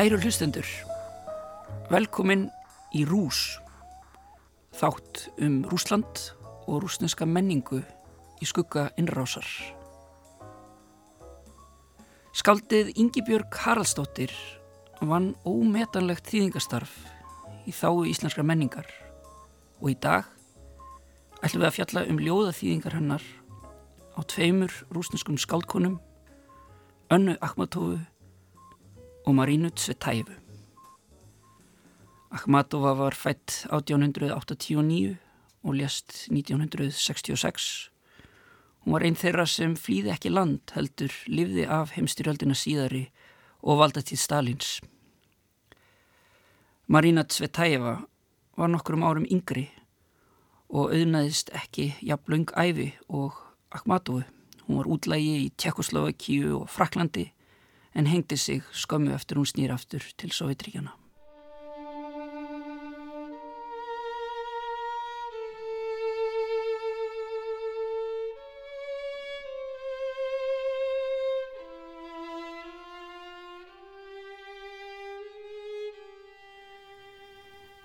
Kæru hlustendur, velkomin í Rús, þátt um Rúsland og rúsneska menningu í skugga innrásar. Skaldið Ingibjörg Haraldsdóttir vann ómetanlegt þýðingastarf í þáu íslenskra menningar og í dag ætlum við að fjalla um ljóðaþýðingar hennar á tveimur rúsneskum skaldkonum, Önnu Akhmatovu og Marínu Tsvetæfu. Akhmatova var fætt 1889 og lést 1966. Hún var einn þeirra sem flýði ekki land heldur, livði af heimstyrjaldina síðari og valda til Stalins. Marína Tsvetæfa var nokkrum árum yngri og auðnaðist ekki jafnlaung æfi og Akhmatovu. Hún var útlægi í Tjekkoslovakíu og Fraklandi en hengdi sig skömmu eftir hún snýr aftur til Sovjetríkjana.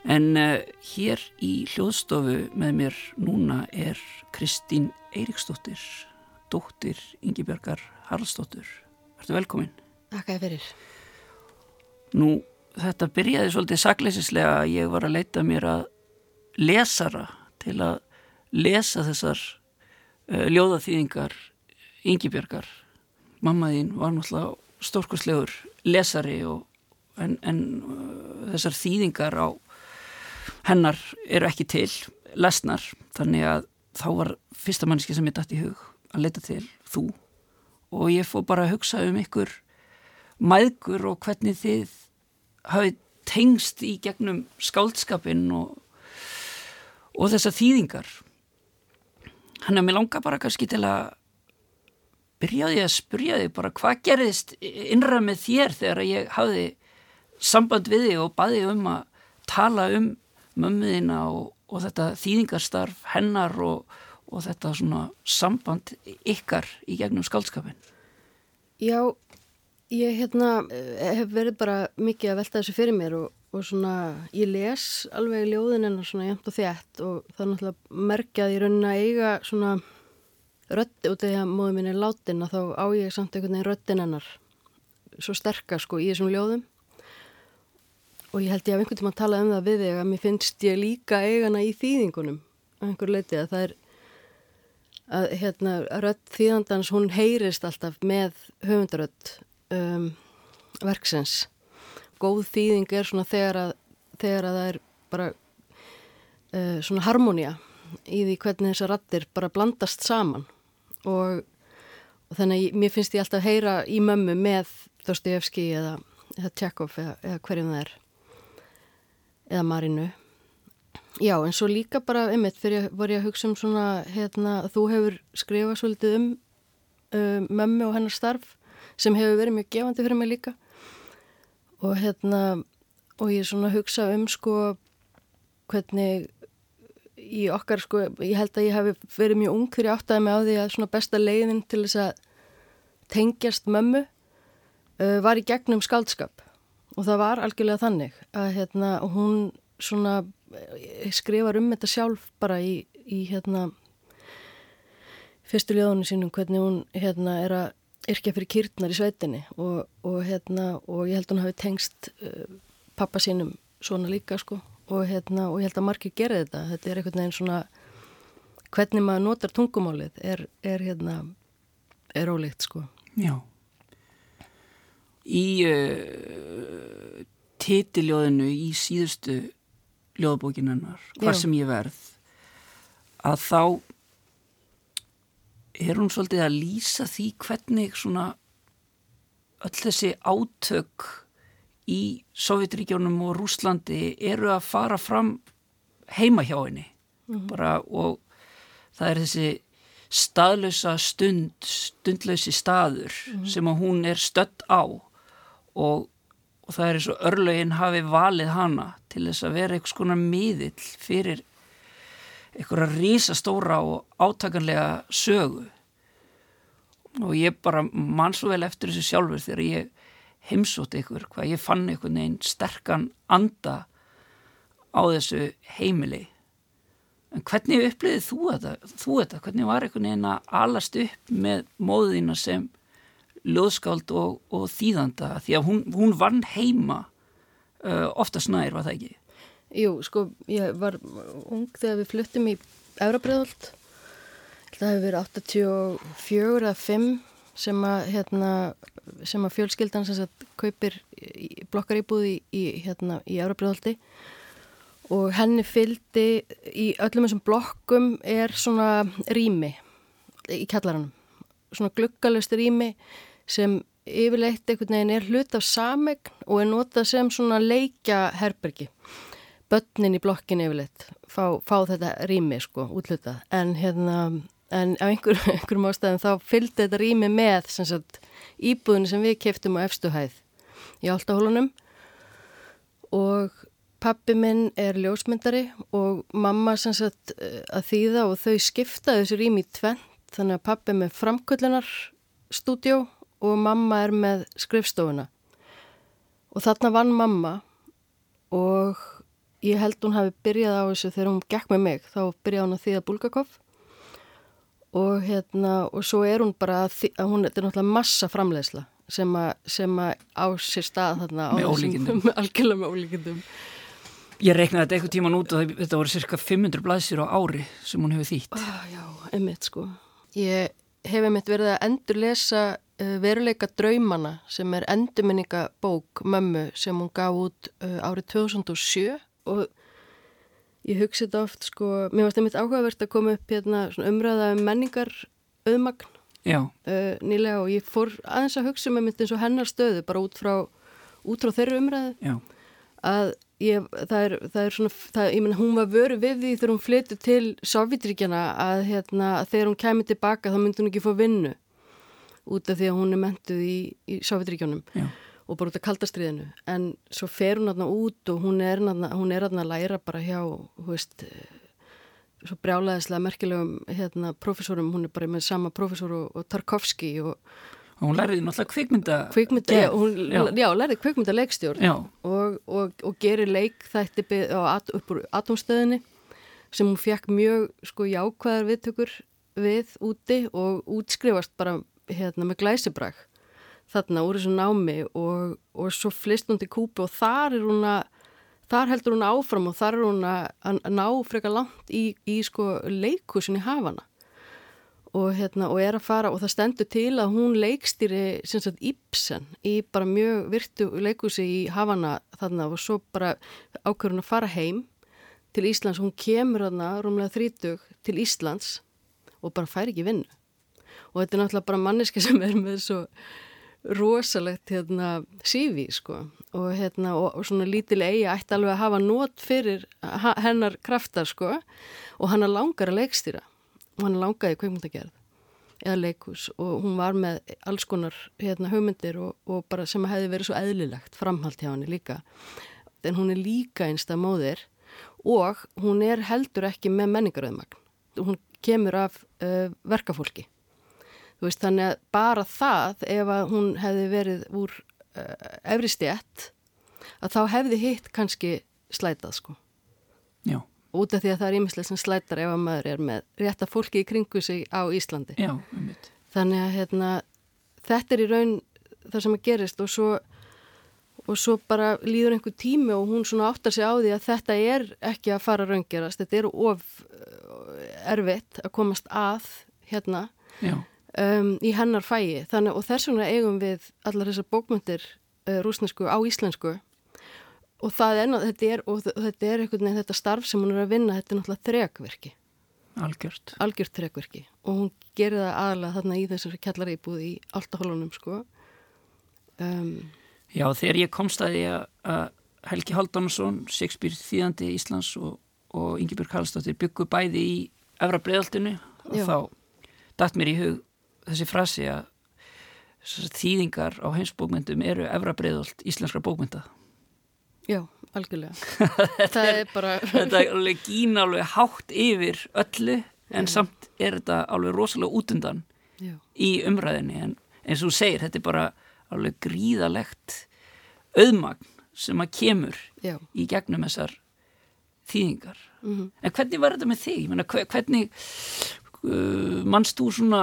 En uh, hér í hljóðstofu með mér núna er Kristín Eiríksdóttir, dóttir Ingi Björgar Haraldsdóttir. Ertu velkomin? Takk að fyrir. Nú, þetta byrjaði svolítið sakleisislega að ég var að leita mér að lesara til að lesa þessar uh, ljóðaþýðingar Ingibjörgar. Mamma þín var náttúrulega stórkoslegur lesari og, en, en uh, þessar þýðingar á hennar eru ekki til lesnar, þannig að þá var fyrsta mannski sem ég dætt í hug að leita til þú og ég fór bara að hugsa um ykkur maðgur og hvernig þið hafið tengst í gegnum skáldskapin og, og þessar þýðingar hann er mér langa bara kannski til að byrjaði að spyrja þig bara hvað gerðist innra með þér þegar ég hafði samband við þig og baði um að tala um mömmuðina og, og þetta þýðingarstarf hennar og, og þetta svona samband ykkar í gegnum skaldskapin? Já, ég hérna hef verið bara mikið að velta þessu fyrir mér og, og svona ég les alveg ljóðin hennar svona jæmt og þétt og það er náttúrulega merkjað í raunin að eiga svona rötti út af því að móðum minn er látin að þá á ég samt einhvern veginn röttin hennar svo sterkar sko í þessum ljóðum. Og ég held ég að einhvern tíma að tala um það við þig að mér finnst ég líka eigana í þýðingunum á einhver leiti að það er að hérna rött þýðandans hún heyrist alltaf með höfundarött um, verksens góð þýðing er svona þegar að, þegar að það er bara uh, svona harmonía í því hvernig þessar rattir bara blandast saman. Og, og þannig að mér finnst ég alltaf að heyra í mömmu með Dostojevski eða, eða Tjekov eða, eða hverjum það er eða Marinu. Já en svo líka bara einmitt fyrir að var ég að hugsa um svona hérna þú hefur skrifað svolítið um um mömmu og hennar starf sem hefur verið mjög gefandi fyrir mig líka. Og hérna og ég svona hugsa um sko hvernig í okkar sko, ég held að ég hef verið mjög ung fyrir áttaði mig á því að svona besta leiðin til þess að tengjast mömmu uh, var í gegnum skaldskap og það var algjörlega þannig að hérna, hún svona skrifar um þetta sjálf bara í, í hérna fyrstu ljóðunum sínum hvernig hún hérna er að yrkja fyrir kýrtnar í sveitinni og, og hérna og ég held að hún hafi tengst uh, pappa sínum svona líka sko. Og hérna og ég held að margir gera þetta. Þetta er einhvern veginn svona hvernig maður notar tungumálið er, er hérna er ólíkt sko. Já. Í uh, titiljóðinu í síðustu ljóðbókinennar, hvar Já. sem ég verð að þá er hún svolítið að lýsa því hvernig svona öll þessi átök í Sovjetríkjónum og Rúslandi eru að fara fram heima hjá henni? Bara og það er þessi staðlösa stund, stundlösi staður sem að hún er stött á og, og það er eins og örlögin hafi valið hana til þess að vera einhvers konar miðill fyrir einhverja rísastóra og átakanlega sögu og ég bara man svo vel eftir þessu sjálfur þegar ég heimsótt ykkur, hvað ég fann einhvern veginn sterkan anda á þessu heimili En hvernig upplýðið þú þetta? Þú þetta? Hvernig var einhvern veginn að alast upp með móðina sem löðskáld og, og þýðanda? Því að hún, hún vann heima uh, ofta snær, var það ekki? Jú, sko, ég var ung þegar við fluttum í Eurabriðholt. Það hefur verið 84 eða 5 sem að, hérna, sem að fjölskyldan sem sagt, kaupir blokkaríbúði í, hérna, í Eurabriðholti og henni fyldi í öllum þessum blokkum er svona rými í kjallaranum. Svona gluggalust rými sem yfirleitt einhvern veginn er hlut af samegn og er notað sem svona leikja herbergi börnin í blokkin yfirleitt fá, fá þetta rými sko útlutað en hérna en af einhver, einhverjum ástæðum þá fylgdi þetta rými með sagt, íbúðinu sem við keftum á efstuhæð í áltahólunum og Pappi minn er ljósmyndari og mamma sem sagt eh, að þýða og þau skiptaði þessu rými í tvent þannig að pappi með framkvöldunarstúdjó og mamma er með skrifstofuna. Og þarna vann mamma og ég held hún hafi byrjað á þessu þegar hún gekk með mig, þá byrjaði hún að þýða Bulgakov og hérna og svo er hún bara að, að hún, þetta er náttúrulega massa framleiðsla sem að, sem að á sér stað þarna með ólíkindum. Algjörlega með ólíkindum. Ég reiknaði þetta eitthvað tíman út og þetta voru cirka 500 blaðsir á ári sem hún hefur þýtt. Ah, já, emitt sko. Ég hef emitt verið að endur lesa uh, veruleika draumana sem er endurminningabók mömmu sem hún gaf út uh, árið 2007 og ég hugsi þetta oft sko, mér varst einmitt áhugavert að koma upp hérna umræða um menningar auðmagn uh, nýlega og ég fór aðeins að hugsa um einmitt eins og hennar stöðu bara út frá, út frá þeirra umræðu. Já. Að ég, það er, það er svona, það, ég menna hún var vöru við því þegar hún flyttu til Sovjetríkjana að, hérna, að þegar hún kemur tilbaka þá myndi hún ekki få vinnu út af því að hún er mentuð í, í Sovjetríkjanum og bara út af kaldastriðinu en svo fer hún aðna út og hún er aðna að læra bara hjá hú veist svo brjálæðislega merkilegum hérna, profesorum, hún er bara með sama profesor og, og Tarkovski og og hún lærði náttúrulega kvikmynda kvikmynda, já, hún, já. já, lærði kvikmynda leikstjórn og, og, og gerir leik þætti at, upp úr atomstöðinni sem hún fekk mjög sko jákvæðar viðtökur við úti og útskrifast bara hérna með glæsibræk þarna úr þessu námi og, og svo flist hún til Kúpi og þar er hún að þar heldur hún áfram og þar er hún að, ná frekar langt í, í sko leikusin í hafana. Og, hérna, og er að fara og það stendur til að hún leikstýri sagt, Ibsen í bara mjög virtu leikusi í Havana þarna og svo bara ákveður hún að fara heim til Íslands, hún kemur þarna rúmlega þrítug til Íslands og bara fær ekki vinnu. Og þetta er náttúrulega bara manneski sem er með svo rosalegt hérna sífi sko. Og hérna og, og svona lítil eigi ætti alveg að hafa nót fyrir hennar kraftar sko. Og hann langar að leikstýra. Og hann langaði kveikmyndagerð eða leikus og hún var með alls konar hérna, hugmyndir og, og bara sem hefði verið svo eðlilegt framhald hjá henni líka. En hún er líka einsta móðir. Og hún er heldur ekki með menningaröðmagn hún kemur af uh, verkafólki veist, þannig að bara það ef að hún hefði verið úr uh, efri stjætt að þá hefði hitt kannski slætað sko. Já. Út af því að það er ímislega sem slættar ef að maður er með rétta fólki í kringu sig á Íslandi. Já, ummitt. Þannig að hérna, þetta er í raun það sem að gerist og svo, og svo bara líður einhver tími og hún svona áttar sig á því að þetta er ekki að fara raungerast, þetta er of uh, erfitt að komast að hérna um, í hennar fæi. Þannig og þess vegna eigum við allar þessar bókmyndir uh, rúsnesku á íslensku. Og það er, þetta er, og þetta er einhvern veginn þetta starf sem hún er að vinna, þetta er náttúrulega þrekverki algjört. Algjört trekverki og hún gerir það aðalega þarna í þessari kjallaríbúð í Altahólunum sko. Um, Já, þegar ég komst að því að Helgi Haldansson, Shakespeare þýðandi Íslands og, og Ingebjörg Karlsdóttir byggu bæði í Efra Breðaltinu og Já. þá dætt mér í hug þessi frasi að þýðingar á heimsbókmyndum eru Efra Breðalt íslenskra bókmynda. já, algjörlega það er bara Þetta er alveg gín alveg hátt yfir öllu en samt er þetta alveg rosalega útundan já, í umræðinni en eins og þú segir, þetta er bara alveg gríðalegt auðmagn sem að kemur já, í gegnum þessar þýðingar. Mhm. En hvernig var þetta með þig? Hve- hvernig uh, mannst þú svona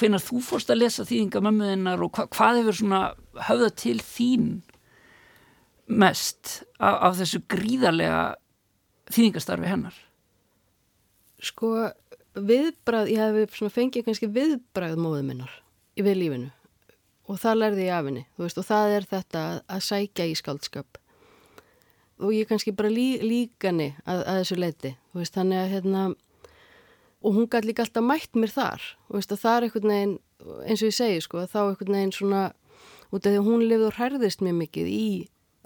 hvenar þú fórst að lesa þýðingar mömmuðinnar og hva, hvað hefur svona höfða til þín mest af, af þessu gríðarlega þýðingastarfi hennar? sko viðbrað, ég hef fengið kannski viðbrað móðu minnar við lífinu og það lærði ég af henni veist, og það er þetta að, að sækja í skaldskap og ég kannski bara lí, líkani að, að þessu leiti veist, þannig að hérna og hún gæti líka alltaf mætt mér þar. Þú veist, og það er einhvern veginn eins og ég segi, sko, þá einhvern veginn svona út af því að hún lifði og hærðist mjög mikið í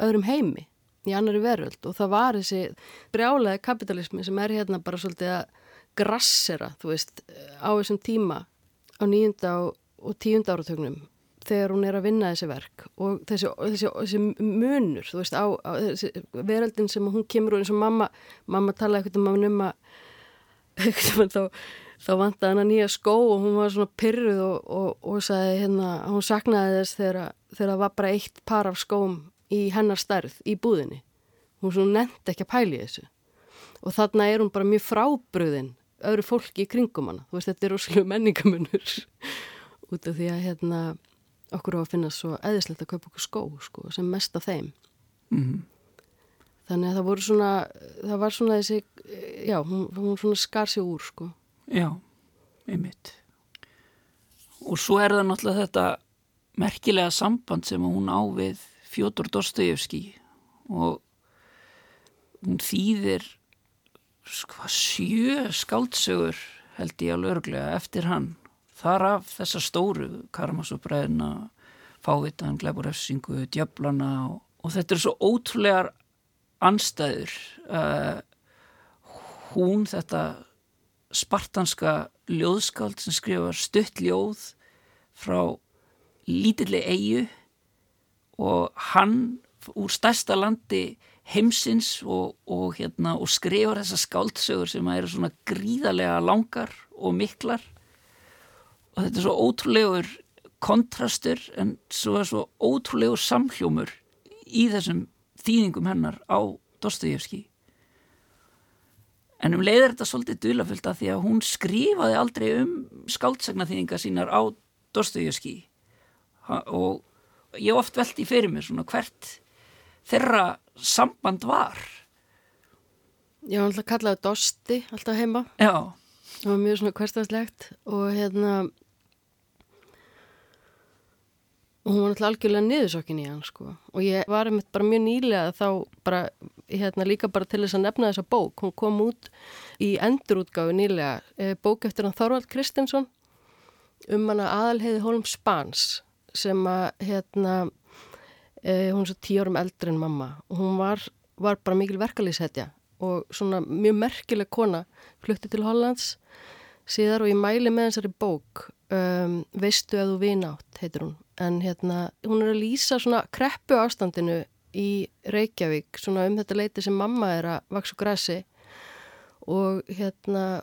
öðrum heimi í annari veröld. Og það var þessi brjálega kapitalismi sem er hérna bara svolítið að grassera, þú veist, á þessum tíma á nýjunda og, og tíunda áratögnum þegar hún er að vinna þessi verk. Og þessi, þessi, þessi munur, þú veist, á, á veröldin sem hún kemur úr eins og mamma, mamma talaði eitthvað um að að þá, þá vantaði hann að nýja skó og hún var svona pyrruð og, og, og sagði hérna, hún saknaði þess þegar, það var bara eitt par af skóm í hennar stærð í búðinni. Hún svona nefndi ekki að pæli þessu. Og þarna er hún bara mjög frábröðin öðru fólki í kringum hana. Þú veist, þetta er rosalega menningamunur út af því að hérna okkur á að finna svo eðislegt að kaupa okkur skó, sko, sem mest af þeim. Mm. Þannig að það voru svona, það var svona þessi, já, hún, hún svona skar sig úr, sko. Já, einmitt. Og svo er það náttúrulega þetta merkilega samband sem hún á við Fjótor Dostojevski og hún þýðir sko, sjö skáldsögur held ég alveg örglega eftir hann. Þar af þessa stóru Karmasubræðina, Fávitan, Gleiburefsingu, Djöflana og, og þetta er svo ótrúlegar anstæður. Uh, hún þetta spartanska ljóðskáld sem skrifar stutt ljóð frá lítilli eigu og hann úr stærsta landi heimsins og, og, hérna, og skrifar þessa skáldsögur sem eru svona gríðarlega langar og miklar og þetta er svo ótrúlegur kontrastur en svo er svo ótrúlegur samhljómur í þessum þýðingum hennar á Dostojevski En um leiðir þetta svolítið dulafullt að því að hún skrifaði aldrei um skáldsagnaþýðingar sínar á Dostojevski og ég oft veldi fyrir mér svona hvert þeirra samband var. Já, hann alltaf kallaði Dosti alltaf heima. Já, Það var mjög svona hverstagslegt og hérna og hún var alltaf algjörlega niðursokkin í hann sko. Og ég var einmitt bara mjög nýlega þá bara, hérna líka bara til þess að nefna þessa bók, hún kom út í endurútgáfi nýlega e, bók eftir hann Þorvald Kristinsson um hana aðalheiði Hólm Spans sem að hérna e, hún er svo tíu árum eldri en mamma. Og hún var, var bara mikil verkalýshetja og svona mjög merkileg kona. Flutti til Hollands síðar og ég mæli með þessari bók um, Veistu að þú vinátt heitir hún en hérna hún er að lýsa svona kreppu ástandinu í Reykjavík svona um þetta leiti sem mamma er að vaksa grassi og hérna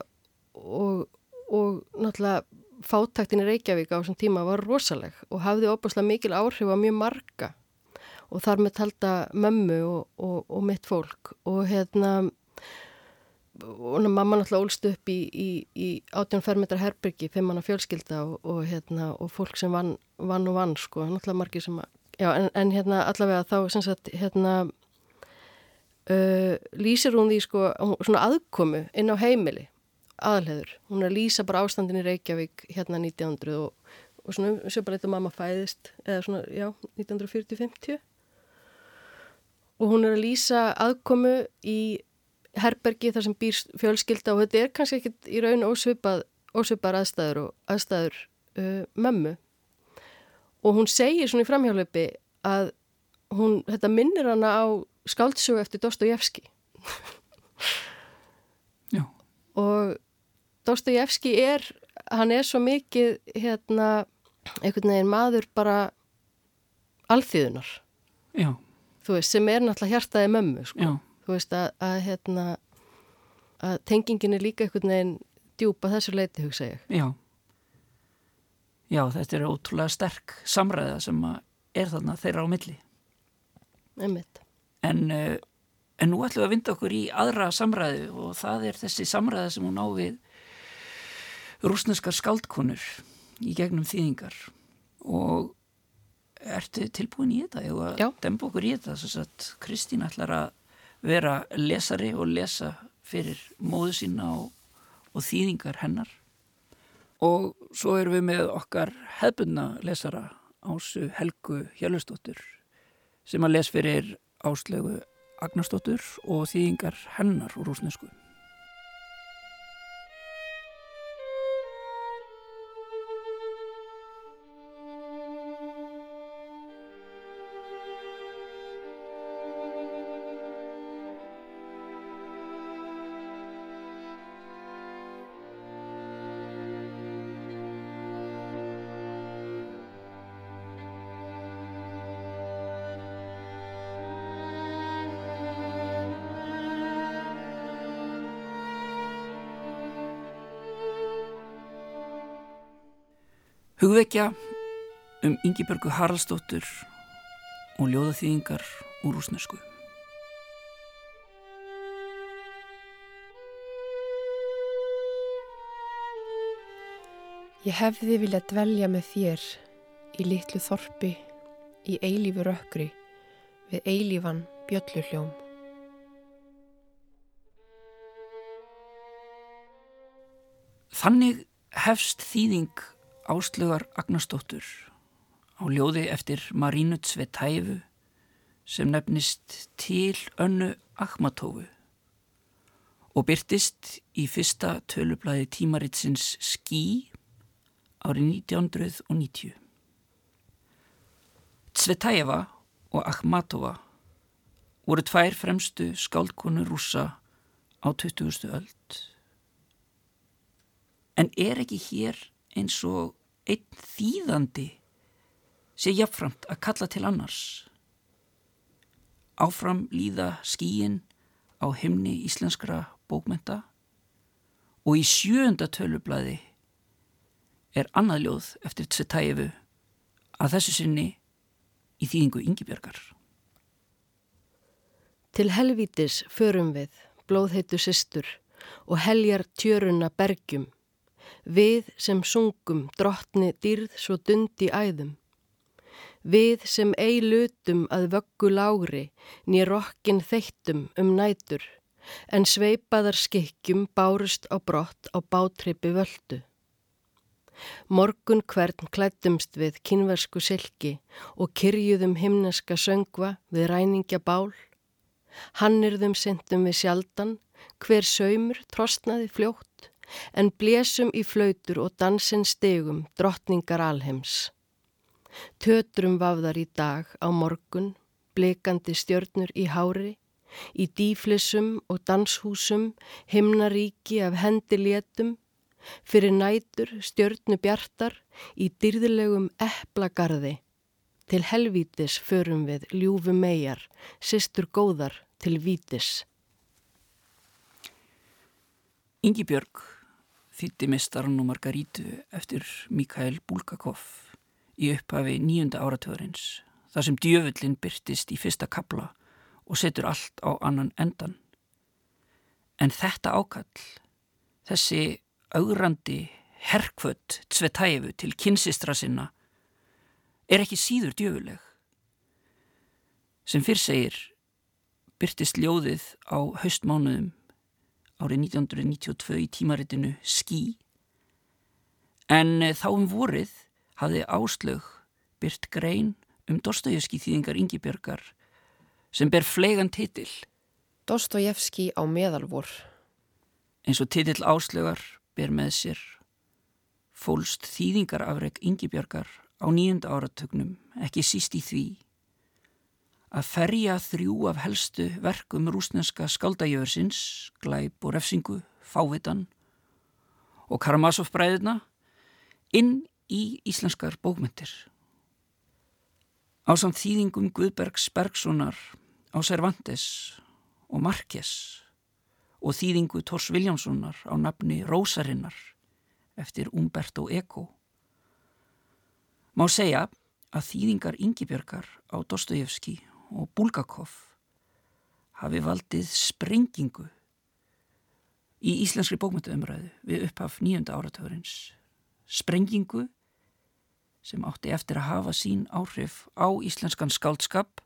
og, og náttúrulega fáttaktin í Reykjavík á þessum tíma var rosaleg og hafði óbúslega mikil áhrif á mjög marga. Og þar með talda mömmu og, og, og mitt fólk. Og hérna og mamma náttúrulega ólst upp í, í, í 18 fermetra herbyrgi, fimmanna fjölskylda og, og, hérna, og fólk sem vann, vann og vann sko, náttúrulega margir sem að já, en, en hérna allavega þá sem sagt hérna uh, lýsir hún því sko svona aðkomu inn á heimili aðalheður, hún er að lýsa bara ástandin í Reykjavík hérna 1900 og, og svona sér bara eitthvað mamma fæðist eða svona, já, 1940-50 og hún er að lýsa aðkomu í herbergi þar sem býr fjölskylda og þetta er kannski ekkit í raun ósvipað, ósvipar aðstæður og aðstæður uh, mömmu. Og hún segir svona í framhjálpi að hún, þetta minnir hana á skáldsögu eftir Dostojevski Já. og Dostojevski er, hann er svo mikið hérna, einhvern veginn maður bara alþýðunar Já, þú veist, sem er náttúrulega hjartaði mömmu sko. Þú veist að, að hérna að tengingin er líka einhvern veginn djúpa þessu leiti, hugsa ég já. Já, þetta er ótrúlega sterk samræða sem er þarna þeirra á milli. einmitt. En, uh, en nú ætlum við að vinda okkur í aðra samræðu og það er þessi samræða sem hún á við rúsneskar skaldkonur í gegnum þýðingar og ertu tilbúin í þetta? Að demba okkur í þetta Kristín ætlar að vera lesari og lesa fyrir móðu sína og, og þýðingar hennar og svo erum við með okkar hefbundna lesara Ásu Helgu Hjölustóttur sem að les fyrir Áslegu Agnarsdóttur og þýðingar hennar úr rúsnesku. Hugvekja um Ingibjörgu Haraldsdóttur og ljóðaþýðingar úr rúsnesku. Ég hefði viljað dvelja með þér í litlu þorpi, í eilífu rökkri, við eilífan bjölluhljóm. Þannig hefst þýðing Áslögar Agnarsdóttur á ljóði eftir Marínu Tsvetæfu sem nefnist Til önnu Akhmatófu og byrtist í fyrsta tölublaði tímaritsins Skí árið 1990. Tsvetæfa og Akhmatova voru tvær fremstu skáldkonu rúsa á 20. öld. En er ekki hér eins og einn þýðandi sé jafnframt að kalla til annars? Áfram líða skíin á himni íslenskra bókmenta og í sjöunda tölublaði er annað ljóð eftir Tsetajevu að þessu sinni í þýðingu Ingibjörgar. Til helvítis förum við, blóðheitu systur, og heljar tjöruna bergjum, við sem sungum drottni dýrð svo dundi æðum. Við sem ei lutum að vöggu lágri, ný rokkin þeittum um nætur, en sveipaðar skikkjum bárust á brott á bátrippi völdu. Morgun hvern klættumst við kynversku silki og kyrjuðum himneska söngva við ræningja bál. Hannirðum sendum við sjaldan, hver saumur trostnaði fljótt, en blésum í flautur og dansinn stegum drottningar alheims. Tötrum vafðar í dag á morgun, blikandi stjörnur í hári, í dýflissum og danshúsum, himnaríki af hendi létum, fyrir nætur stjörnu bjartar í dyrðilegum eplagarði. Til helvítis förum við ljúfu megar, sýstur góðar til vítis. Ingi Björg þýtti mistarinn og Margarítu eftir Mikael Bulgakov í upphafi nýjunda áratöðurins þar sem djöfullin byrtist í fyrsta kabla og setur allt á annan endan. En þetta ákall, þessi augrandi herkvöld Tsvetæfu til kynsistra sinna er ekki síður djöfuleg. Sem fyrr segir byrtist ljóðið á haustmánuðum árið 1992 í tímaritinu Skí en þá um vorið hafði Áslög byrt grein um Dostojevski þýðingar Ingibjörgar sem ber fleigan titil Dostojevski á meðalvor. Eins og titill áslögar ber með sér fólst þýðingarafreg yngibjörgar á nýjunda áratögnum ekki síst í því að ferja þrjú af helstu verkum rúsneska skaldajöðursins, glæp og refsingu, fávitan og Karamazov bræðina inn í íslenskar bókmyndir. Á samt þýðingum Guðbergs Bergsonar á Cervantes og Marques og þýðingu Tors Viljámssonar á nafni Rósarinnar eftir Umberto Eco. Má segja að þýðingar Yngibjörgar á Dostojevski og Bulgakov hafi valdið sprengingu í íslenskri bókmyndaumræðu við upphaf nýjönda áratörins. Sprengingu sem átti eftir að hafa sín áhrif á íslenskan skáldskap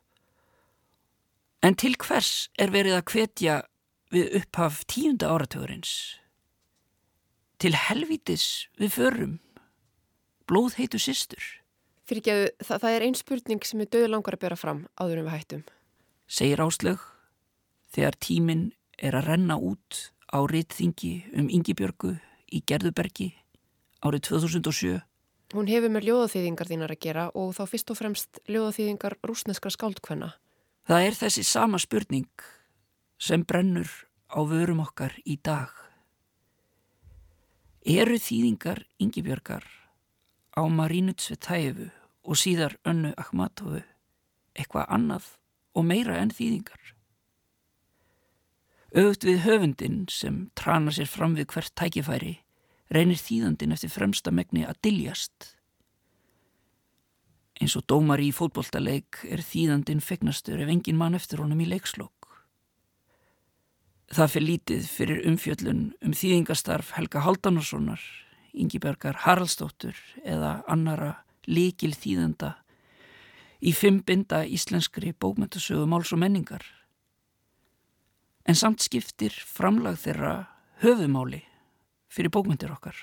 en til hvers er verið að hvetja við upphaf tíunda áratörins? Til helvítis við förum, blóð heitu sýstur. Fyrir ekki að það, það er einn spurning sem er döðu langar að bera fram áður en við hættum. Segir áslög þegar tíminn er að renna út á rittþingi um Yngibjörgu í Gerðubergi árið 2007. Hún hefur með ljóðaþýðingar þínar að gera og þá fyrst og fremst ljóðaþýðingar rúsneskra skáldkvenna. Það er þessi sama spurning sem brennur á vörum okkar í dag. Eru þýðingar Yngibjörgar á Marínu Tsvetaevu og síðar önnu Akhmatovu eitthvað annað og meira enn þýðingar. Auðvut við höfundin sem trana sér fram við hvert tækifæri reynir þýðandin eftir fremsta megni að diljast. Eins og dómar í fótboltaleik er þýðandin fegnastur ef engin mann eftir honum í leikslokk. Það fyrir lítið fyrir umfjöllun um þýðingastarf Helga Haldanossonar, Ingibergar Haraldsdóttur eða annara líkil þýðanda í fimm binda íslenskri bókmyndasögu máls og menningar. En samt skiptir framlag þeirra höfumáli fyrir bókmyndir okkar.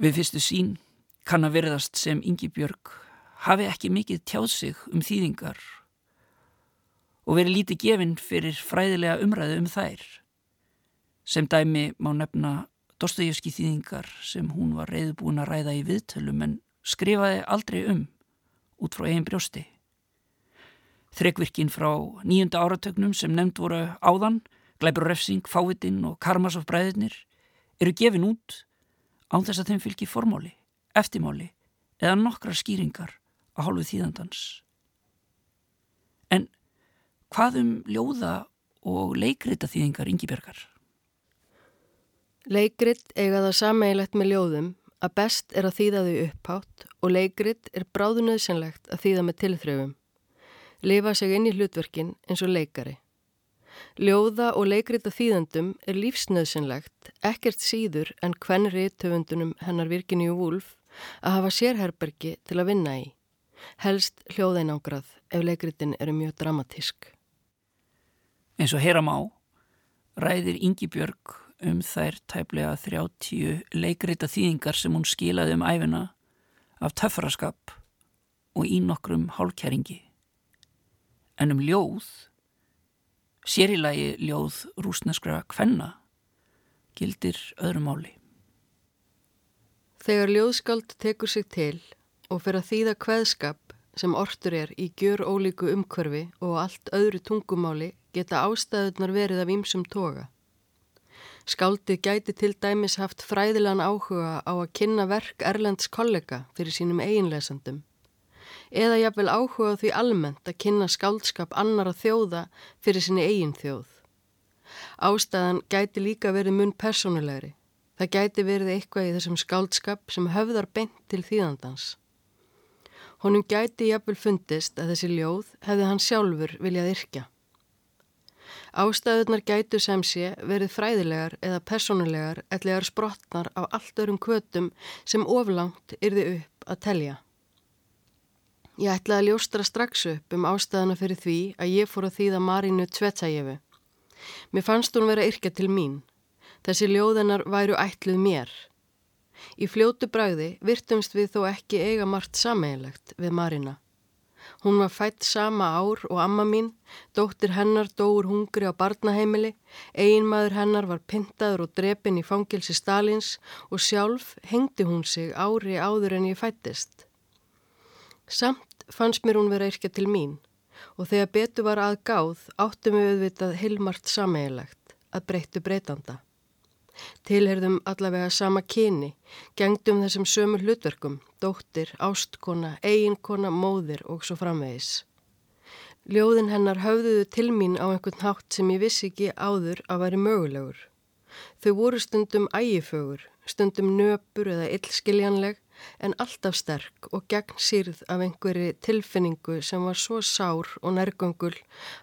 Við fyrstu sín kann að verðast sem Ingi Björg hafi ekki mikið tjáð sig um þýðingar og verið lítið gefinn fyrir fræðilega umræðu um þær. Sem dæmi má nefna Dostojevski þýðingar sem hún var reyðbúin að ræða í viðtölum en skrifaði aldrei um út frá eigin brjósti. Þrekvirkinn frá nýjunda áratögnum sem nefnd voru áðan, Gleipur Refsing, Fávitinn og Karmasov bræðinir eru gefin út án þess að þeim fylgir formáli, eftirmáli eða nokkra skýringar á hálfu þýðandans. En hvað um ljóða og leikrita þýðingar yngibjörgar? Leikrit eiga það sameigilegt með ljóðum að best er að þýða þau upphátt og leikrit er bráðunöðsynlegt að þýða með tilþröfum. Lifa sig inn í hlutverkin eins og leikari. Ljóða og leikrita þýðandum er lífsnöðsynlegt, ekkert síður en hvenn riðtöfundunum hennar Virginíu Wúlf að hafa sérherbergi til að vinna í. Helst hljóðeinangrað ef leikritin eru mjög dramatísk. Eins og heyra má, ræðir Ingi Björg um þær tæplega 30 leikrita þýðingar sem hún skilaði um æfina af töffaraskap og í nokkrum hálkæringi. En um ljóð, sérilagi ljóð rúsneskra kvenna, gildir öðru máli. Þegar ljóðskald tekur sig til og fyrir að þýða kveðskap sem ortur er í gjör ólíku umkörfi og allt öðru tungumáli geta ástæðunar verið af ýmsum toga. Skáldið gæti til dæmis haft fræðilegan áhuga á að kynna verk Erlends kollega fyrir sínum eiginlesandum eða jafnvel áhuga því almennt að kynna skáldskap annara þjóða fyrir sinni eigin þjóð. Ástæðan gæti líka verið mun personulegri. Það gæti verið eitthvað í þessum skáldskap sem höfðar beint til þýðandans. Honum gæti jafnvel fundist að þessi ljóð hefði hann sjálfur viljað yrkja. Ástæðunar gætu sem sé verið fræðilegar eða personulegar ellegar sprottnar á allt örum kvötum sem oflangt yrði upp að telja. Ég ætlaði að ljóstra strax upp um ástæðana fyrir því að ég fór að þýða Marínu Tvetsæjefu. Mér fannst hún vera yrkja til mín. Þessi ljóðanar væru ætluð mér. Í fljótu bræði virtumst við þó ekki eiga margt sameigilegt við Marína. Hún var fætt sama ár og amma mín, dóttir hennar dóur hungri á barnaheimili, eiginmaður hennar var pintaður og drepin í fangilsi Stalins og sjálf hengdi hún sig ári áður en ég fættist. Samt fannst mér hún vera yrkja til mín og þegar betu var aðgáð áttum við auðvitað hilmart sameigilegt að breyttu breytanda. Tilherðum allavega sama kyni, gengdum þessum sömu hlutverkum, dóttir, ástkona, eiginkona, móðir og svo framvegis. Ljóðin hennar höfðuðu til mín á einhvern hátt sem ég vissi ekki áður að væri mögulegur. Þau voru stundum ægifögur, stundum nöpur eða illskiljanleg en alltaf sterk og gegn sýrð af einhverju tilfinningu sem var svo sár og nærgöngul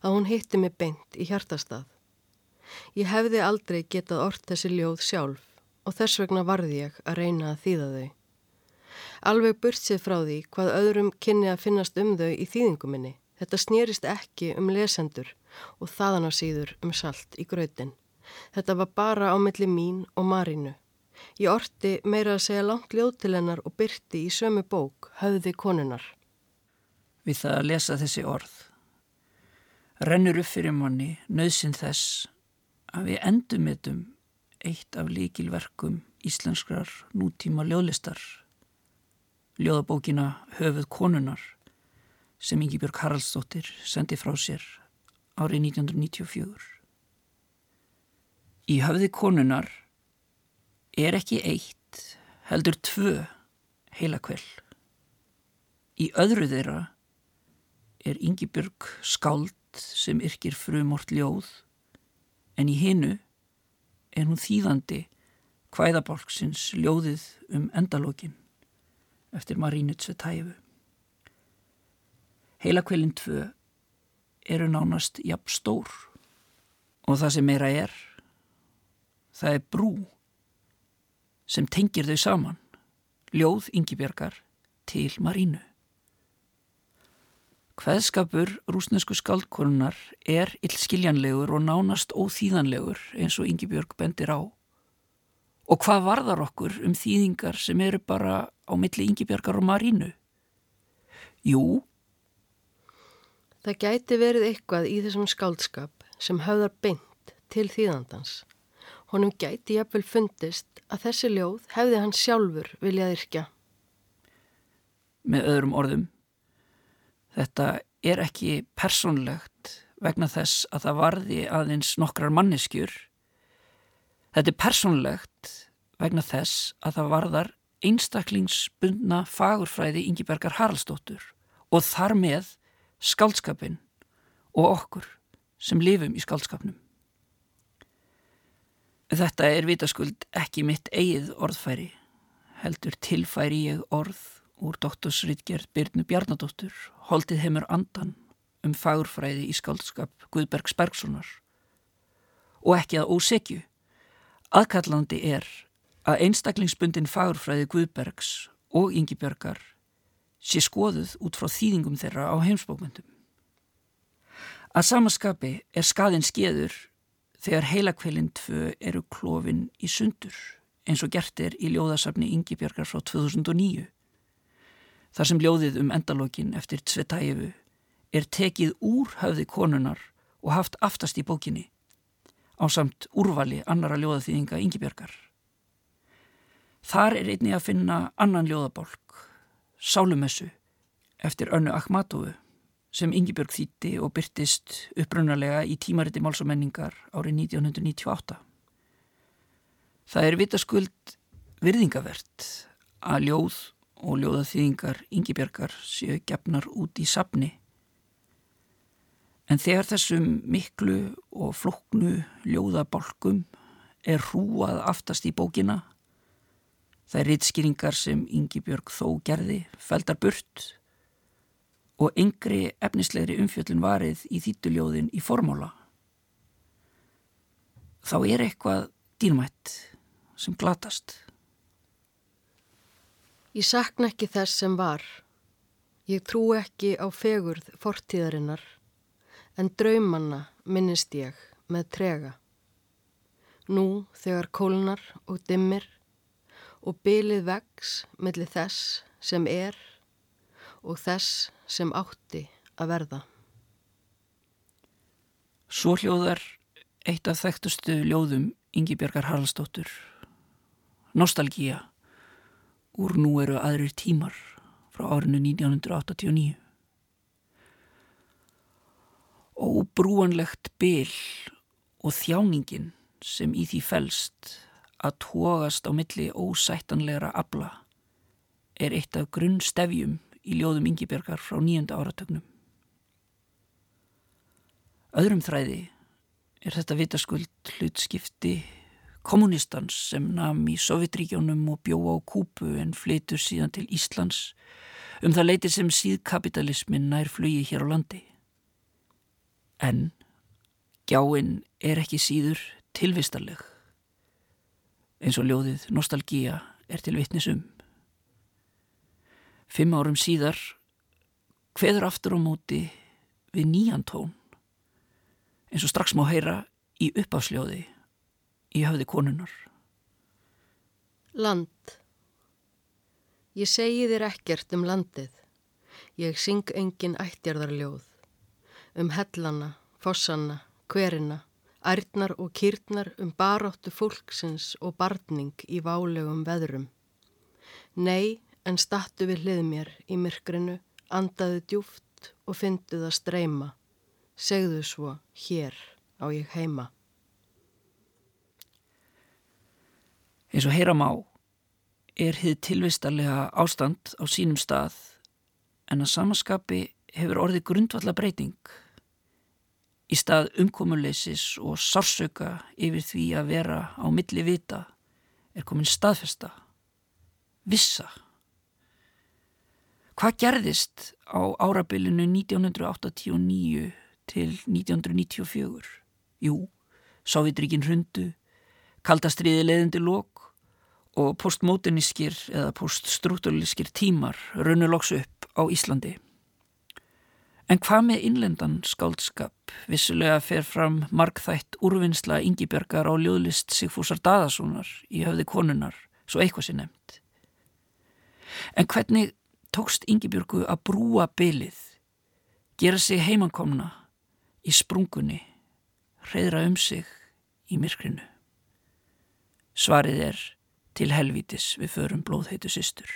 að hún hitti mig beint í hjartastað. Ég hefði aldrei getað orð þessi ljóð sjálf og þess vegna varði ég að reyna að þýða þau. Alveg burtsið frá því hvað öðrum kynni að finnast um þau í þýðinguminni. Þetta snýrist ekki um lesendur og þaðan á síður um salt í gröðin. Þetta var bara á milli mín og Marínu. Ég orti meira að segja langt ljóð til hennar og byrti í sömu bók, höfði konunar. Við það að lesa þessi orð. Rennur upp fyrir manni nöðsinn þess að við endumitum eitt af líkilverkum íslenskrar nútíma ljóðlistar, ljóðabókina Höfuð konunar sem Ingi Björg Haraldsdóttir sendi frá sér árið 1994. Í Höfði konunar er ekki eitt, heldur tvö heila kveld. Í öðru þeirra er Ingi Björg skáld sem yrkir frumort ljóð en í hinnu er hún þýðandi hvæðabálksins ljóðið um endalókin eftir Marínu Tsvetæfu. Heilakvelin tvö eru nánast jafn stór og það sem meira er, það er brú sem tengir þau saman, ljóð yngibjörgar til Marínu. Hveðskapur rúsnesku skaldkonunar er illskiljanlegur og nánast óþýðanlegur eins og Ingi Björg bendir á. Og hvað varðar okkur um þýðingar sem eru bara á milli Ingi Björgar og Marínu? Jú. Það gæti verið eitthvað í þessum skaldskap sem höfðar beint til þýðandans. Honum gæti jafnvel fundist að þessi ljóð hefði hann sjálfur viljað yrkja. Með öðrum orðum Þetta er ekki persónlegt vegna þess að það varði aðeins nokkrar manneskjur. Þetta er persónlegt vegna þess að það varðar einstaklingsbundna fagurfræði Ingibergar Haraldsdóttur og þar með skaldskapin og okkur sem lifum í skaldskapnum. Þetta er vitaskuld ekki mitt eigið orðfæri, heldur tilfæri ég orð úr doktorsritgerð Byrnu Bjarnadóttur holdið heimur andan um fagurfræði í skaldskap Guðbergs Bergsonar og ekki að ósekju. Aðkallandi er að einstaklingsbundin fagurfræði Guðbergs og Yngibjörgar sé skoðuð út frá þýðingum þeirra á heimsbókmyndum. Að samaskapi er skaðin skeður þegar heilakveilin tvö eru klófin í sundur eins og gert er í ljóðasafni Yngibjörgar frá 2009 Þar sem ljóðið um endalókin eftir Tsvetæfu er tekið úr höfði konunar og haft aftast í bókinni á samt úrvali annara ljóðaþýðinga Yngibjörgar. Þar er einni að finna annan ljóðabólk, Sálumessu, eftir önnu Akhmatovu sem Yngibjörg þýtti og byrtist upprunalega í tímariti málsamenningar árið 1998. Það er vitaskuld virðingavert að ljóð og ljóðaþýðingar yngibjörgar séu gefnar út í sapni. En þegar þessum miklu og floknu ljóðabolkum er hrúað aftast í bókina, það er rittskýringar sem yngibjörg þó gerði, feldar burt og yngri efnislegri umfjöllin varið í þýttuljóðin í formála. Þá er eitthvað dýrmætt sem glatast. Ég sakna ekki þess sem var. Ég trú ekki á fegurð fortíðarinnar, en draumanna minnist ég með trega. Nú þegar kólnar og dimmir og bylið vex millir þess sem er og þess sem átti að verða. Svo hljóðar eitt af þekktustu ljóðum Yngibjörgar Haraldsdóttur, Nostalgía, úr nú eru aðrir tímar frá árinu 1989. Óbrúanlegt byl og þjáningin sem í því felst að tógast á milli ósættanlegra abla er eitt af grunnstefjum í ljóðum Yngibjörgar frá nýjönda áratögnum. Öðrum þræði er þetta vitaskuld hlutskipti kommunistans sem nam í Sovjetríkjónum og bjóa á Kúpu en flytur síðan til Íslands um það leiti sem síðkapitalismin nær flugi hér á landi. En gjáinn er ekki síður tilvistarleg eins og ljóðið Nostalgía er til vitnisum. Fimm árum síðar hveður aftur á móti við nýjan tón eins og strax má heyra í uppafsljóði í höfði konunar. Land. Ég segi þér ekkert um landið. Ég syng engin ættjarðarljóð. Um hellana, fossana, hverina, ærnar og kýrnar um baráttu fólksins og barning í válegum veðrum. Nei, en stattu við hlið mér í myrkrinu, andaðu djúft og fyndu það streyma. Segðu svo, hér á ég heima. Eins og heyra má er hið tilvistarlega ástand á sínum stað en að samaskapi hefur orðið grundvalla breyting í stað umkomuleysis og sársöka yfir því að vera á milli vita er komin staðfesta, vissa. Hvað gerðist á árabilinu 1989 til 1994? Jú, Sávidríkin hrundu, kaldastriði leðindi lók og postmodernískir eða poststruktúrlískir tímar raunuloks upp á Íslandi. En hvað með innlendan skáldskap? Vissulega fer fram markþætt úrvinnsla yngibjörgar á ljóðlist Sigfúsar Daðasonar í höfði konunar, svo eitthvað sé nefnt. En hvernig tókst yngibjörgu að brúa bylið, gera sig heimankomna í sprungunni, reyðra um sig í myrkrinu? Svarið er til helvítis við förum blóðheitu systur.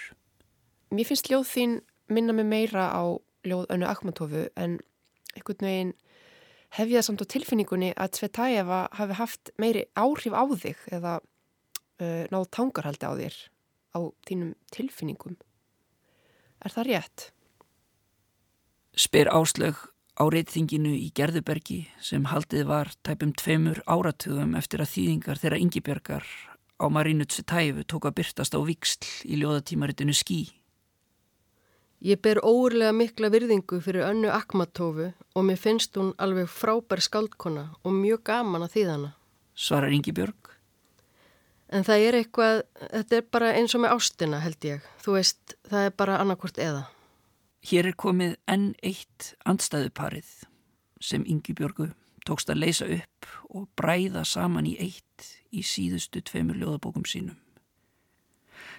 Mér finnst ljóð þín minna mig meira á ljóð önnu Akmatofu en einhvern veginn hef ég það samt á tilfinningunni að Tsvetaeva hafi haft meiri áhrif á þig eða uh, náð tangarhaldi á þér á þínum tilfinningum. Er það rétt? Spyr áslög á reytþinginu í Gerðubergi sem haldið var tæpum tveimur áratugum eftir að þýðingar þeirra yngibjörgar á Marínu Tsvetaevu tók að byrtast á viksl í ljóðatímaritinu Skí. Ég ber óurlega mikla virðingu fyrir önnu Akmatofu og mér finnst hún alveg frábær skaldkona og mjög gaman að þýðana. Svarar Ingi Björg. En það er eitthvað, þetta er bara eins og með ástina held ég. Þú veist, það er bara annarkvort eða. Hér er komið enn eitt andstæðuparið sem Ingi Björgu tókst að leysa upp og bræða saman í eitt í síðustu tveimur ljóðabókum sínum.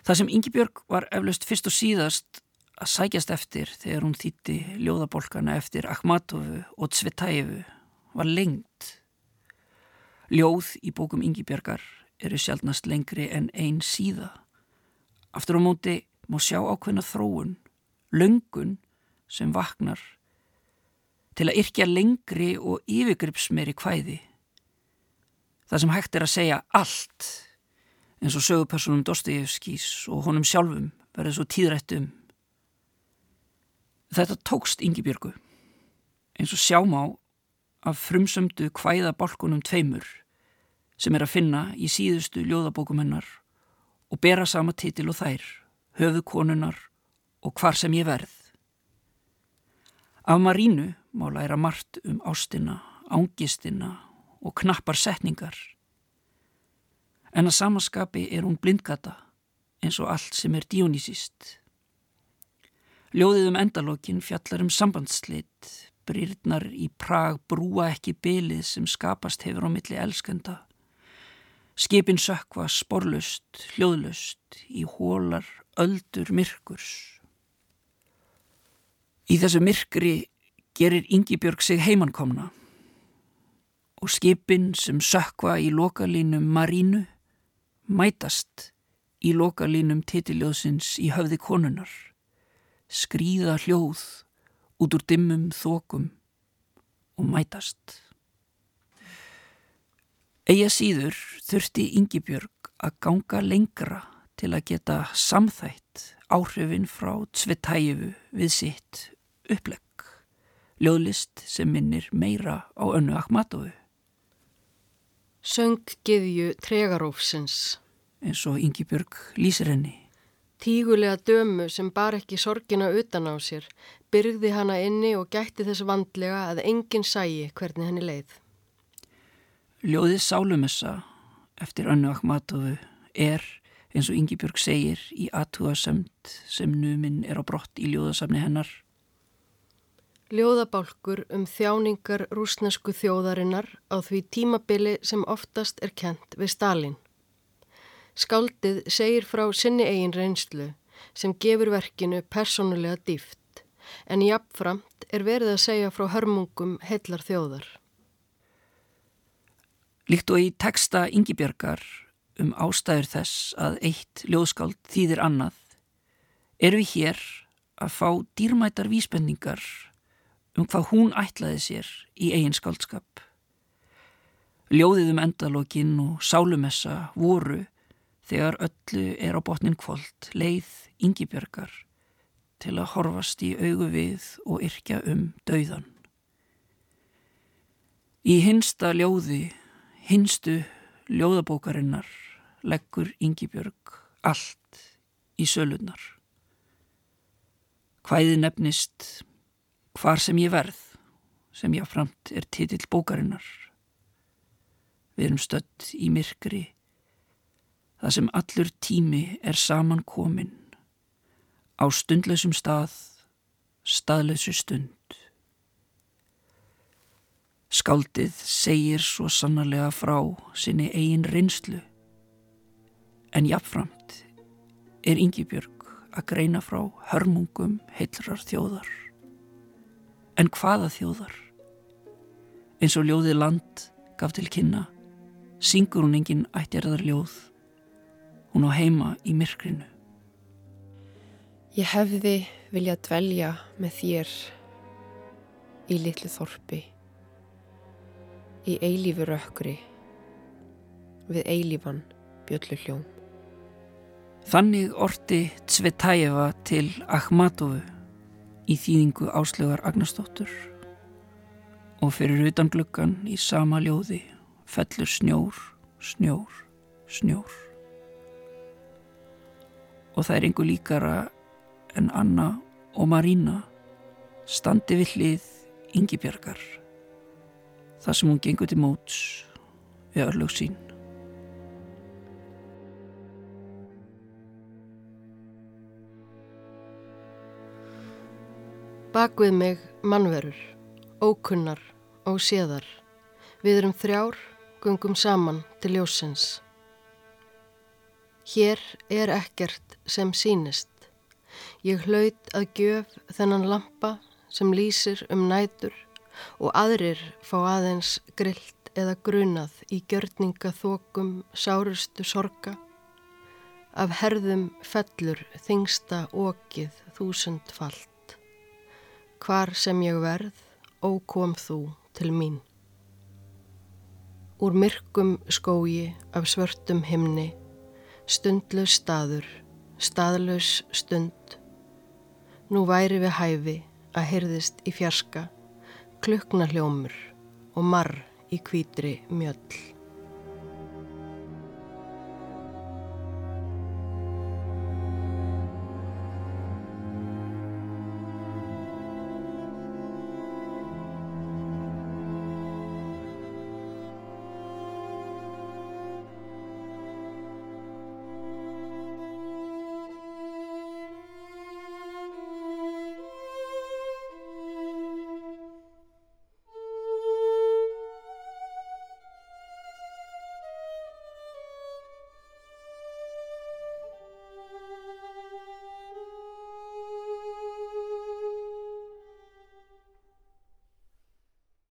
Það sem Ingi Björg var eflaust fyrst og síðast að sækjast eftir þegar hún þýtti ljóðabolkana eftir Akhmatovu og Tsvetaevu var lengt. Ljóð í bókum Yngibjörgar eru sjálfnast lengri en einn síða. Aftur á móti má sjá ákveðna þróun, löngun sem vaknar til að yrkja lengri og yfirgripsmeiri kvæði. Það sem hægt er að segja allt eins og sögupersonum Dostojevskís og honum sjálfum verður svo tíðrætt um Þetta tókst Yngibjörgu eins og sjámá af frumsömdu kvæðabolkunum tveimur sem er að finna í síðustu ljóðabókum hennar og bera sama titil og þær, höfu konunar og hvar sem ég verð. Af Marínu má læra margt um ástina, ángistina og knappar setningar. En að samaskapi er hún blindgata eins og allt sem er dionísist. Ljóðið um endalókin fjallar um sambandslit, brýrnar í Prag brúa ekki bylið sem skapast hefur á milli elskenda. Skipin sökva sporlust, hljóðlust, í hólar, öldur, myrkurs. Í þessu myrkri gerir Ingibjörg sig heimankomna og skipin sem sökva í lokalínum Marínu mætast í lokalínum titiljóðsins í höfði konunar, skrýða hljóð út úr dimmum þokum og mætast. Eia síður þurfti Ingibjörg að ganga lengra til að geta samþætt áhrifin frá Tsvetæju við sitt upplegg, ljóðlist sem minnir meira á önnu Akmatovu. Sönggiðju tregarófsins. eins og Ingibjörg lýsir henni. Tígulega dömu sem bar ekki sorgina utan á sér, byrgði hana inni og gætti þess vandlega að enginn sæi hvernig henni leið. Ljóðið Sálumessa eftir önnu Akmatovu er, eins og Ingibjörg segir, í aðtúasemt sem numinn er á brott í ljóðasafni hennar. Ljóðabálkur um þjáningar rúsnesku þjóðarinnar á því tímabili sem oftast er kent við Stalin. Skáldið segir frá sinni eigin reynslu sem gefur verkinu persónulega dýft en jafnframt er verið að segja frá hörmungum heillar þjóðar. Líkt og í teksta Ingibjörgar um ástæður þess að eitt ljóðskáld þýðir annað, eru við hér að fá dýrmætar vísbendingar um hvað hún ætlaði sér í eigin skáldskap. Ljóðið um endalókin og sálumessa voru þegar öllu er á botnin kvöld leið Ingibjörgar til að horfast í augu við og yrkja um dauðan. Í hinsta ljóði, hinstu ljóðabókarinnar leggur Ingibjörg allt í sölunnar. Hvæði nefnist Hvar sem ég verð, sem jáframt er titill bókarinnar. Við erum stödd í myrkri, það sem allur tími er saman komin, á stundlausum stað, staðlausu stund. Skáldið segir svo sannarlega frá sinni eigin reynslu, en jáframt er Ingibjörg að greina frá hörmungum heilrar þjóðar. En hvaða þjóðar? Eins og ljóðið land gaf til kynna, syngur hún engin ættjarðar ljóð. Hún á heima í myrkrinu. Ég hefði viljað dvelja með þér í litlu þorpi, í eilífu rökkri, við eilífan bjöllu hljóm. Þannig orti Tsvetæeva til Akhmatovu í þýðingu áslögar Agnarsdóttur og fyrir utan gluggan í sama ljóði fellur snjór, snjór, snjór. Og það er einhver líkara en Anna og Marína standi við hlið Ingibjörgar þar sem hún gengur til móts við örlög sín. Bakvið mig mannverur, ókunnar, óséðar. Við erum þrjár, gungum saman til ljósins. Hér er ekkert sem sínist. Ég hlaut að gjöf þennan lampa sem lýsir um nætur og aðrir fá aðeins grillt eða grunað í gjörninga þokum sárustu sorga. Af herðum fellur þingsta okið þúsundfalt. Hvar sem ég verð, ókom þú til mín. Úr myrkum skógi af svörtum himni, stundlaus staður, staðlaus stund. Nú væri við hæfi að hyrðist í fjarska, klukna hljómur og marr í kvítri mjöll.